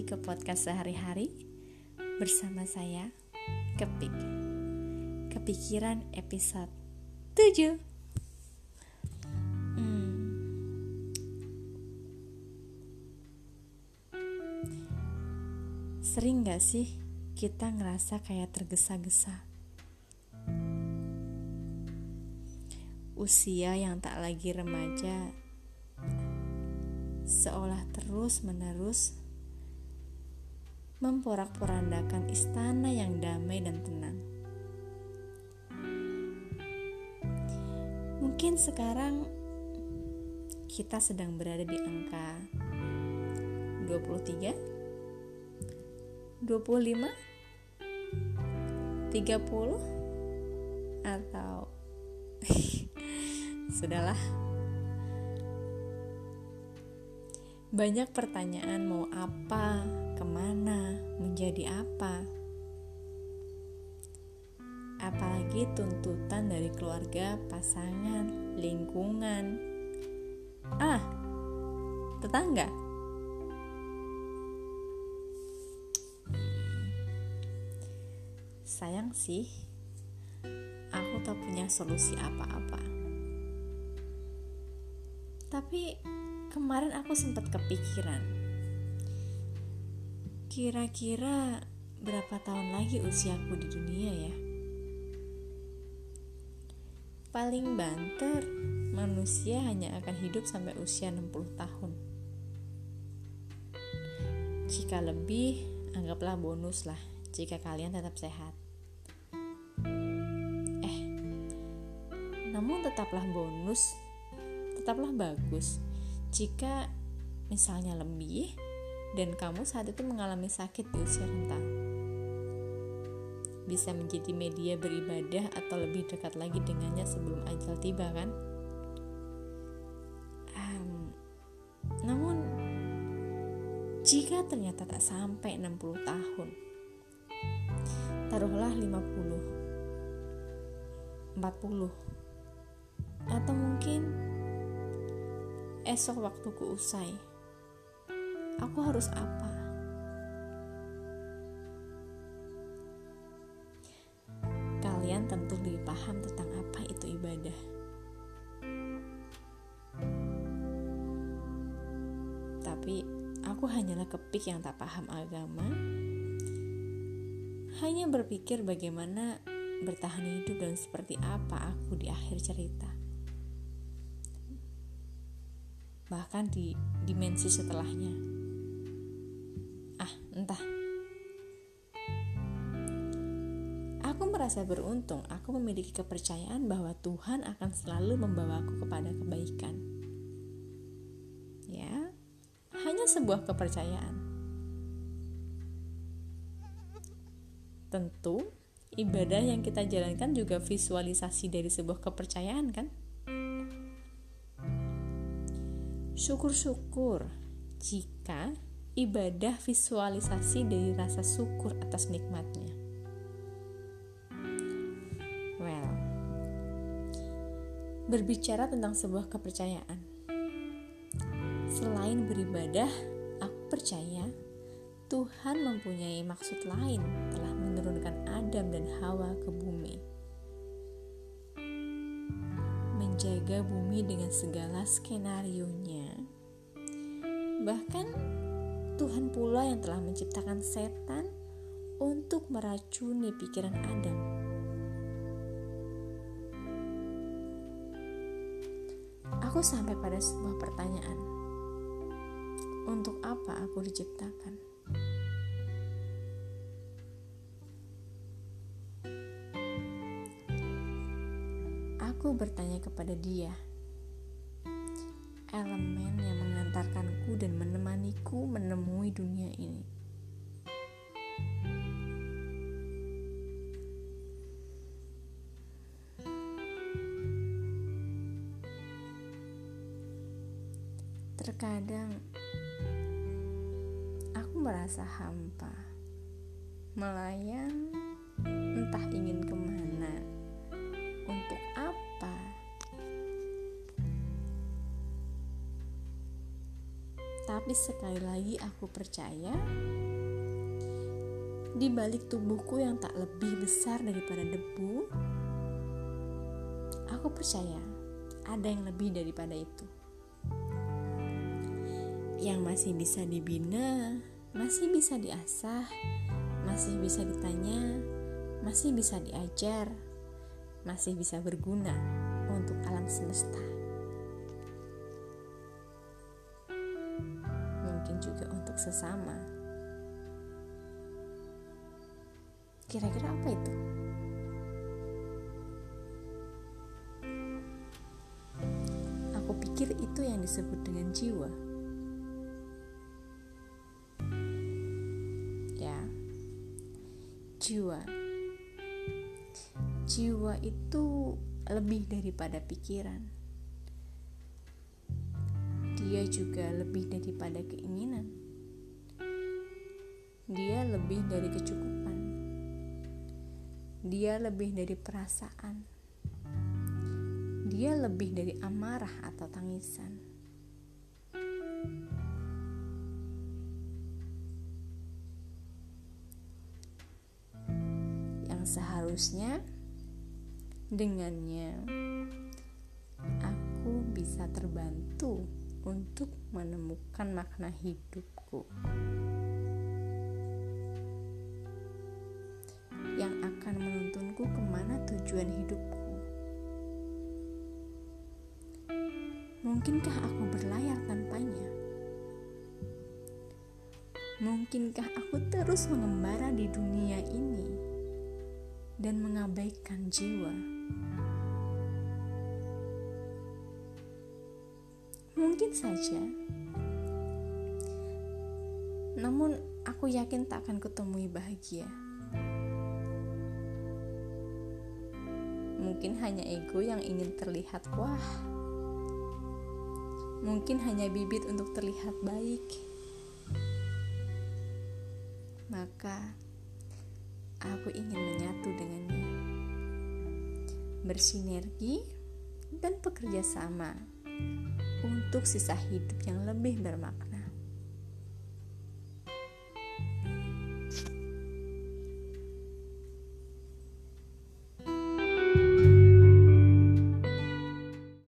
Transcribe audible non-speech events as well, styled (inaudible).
ke podcast sehari-hari bersama saya, Kepik. Kepikiran episode 7. Hmm. Sering gak sih kita ngerasa kayak tergesa-gesa? Usia yang tak lagi remaja seolah terus-menerus memporak-porandakan istana yang damai dan tenang. Mungkin sekarang kita sedang berada di angka 23, 25, 30 atau (laughs) sudahlah Banyak pertanyaan mau apa, ke mana, menjadi apa. Apalagi tuntutan dari keluarga, pasangan, lingkungan. Ah, tetangga. Sayang sih, aku tak punya solusi apa-apa. Tapi kemarin aku sempat kepikiran kira-kira berapa tahun lagi usiaku di dunia ya? Paling banter manusia hanya akan hidup sampai usia 60 tahun. Jika lebih anggaplah bonus lah jika kalian tetap sehat. Eh namun tetaplah bonus tetaplah bagus. Jika misalnya lebih dan kamu saat itu mengalami sakit di usia renta. Bisa menjadi media beribadah atau lebih dekat lagi dengannya sebelum ajal tiba kan? Um, namun jika ternyata tak sampai 60 tahun, taruhlah 50, 40, atau mungkin esok waktuku usai, aku harus apa? Kalian tentu lebih paham tentang apa itu ibadah. Tapi aku hanyalah kepik yang tak paham agama, hanya berpikir bagaimana bertahan hidup dan seperti apa aku di akhir cerita bahkan di dimensi setelahnya. Merasa beruntung aku memiliki kepercayaan bahwa Tuhan akan selalu membawaku kepada kebaikan. Ya, hanya sebuah kepercayaan. Tentu, ibadah yang kita jalankan juga visualisasi dari sebuah kepercayaan kan? Syukur-syukur jika ibadah visualisasi dari rasa syukur atas nikmatnya. Berbicara tentang sebuah kepercayaan. Selain beribadah, aku percaya Tuhan mempunyai maksud lain telah menurunkan Adam dan Hawa ke bumi menjaga bumi dengan segala skenario-nya. Bahkan Tuhan pula yang telah menciptakan setan untuk meracuni pikiran Adam. Aku sampai pada sebuah pertanyaan. Untuk apa aku diciptakan? Aku bertanya kepada dia, elemen yang mengantarkanku dan menemaniku menemui dunia ini. Terkadang aku merasa hampa, melayang, entah ingin ke mana, untuk tapi Tapi sekali lagi aku percaya di balik tubuhku yang tak lebih besar daripada debu, aku percaya ada yang lebih daripada itu. Yang masih bisa dibina, masih bisa diasah, masih bisa ditanya, masih bisa diajar, masih bisa berguna untuk alam semesta. Mungkin juga untuk sesama. Kira-kira apa itu? Aku pikir itu yang disebut dengan jiwa. Jiwa. Jiwa itu lebih daripada pikiran. Dia juga lebih daripada keinginan. Dia lebih dari kecukupan. Dia lebih dari perasaan. Dia lebih dari amarah atau tangisan. Seharusnya Dengannya, aku bisa terbantu untuk menemukan makna hidupku yang akan menuntunku ke mana tujuan hidupku. Mungkinkah aku berlayar tanpanya? Mungkinkah aku terus mengembara di dunia ini dan mengabaikan jiwa? Mungkin saja. Namun aku yakin tak akan kutemui bahagia. Mungkin hanya ego yang ingin terlihat wah. Mungkin hanya bibit untuk terlihat baik. Maka aku ingin menyatu dengannya. Bersinergi dan bekerja sama untuk sisa hidup yang lebih bermakna.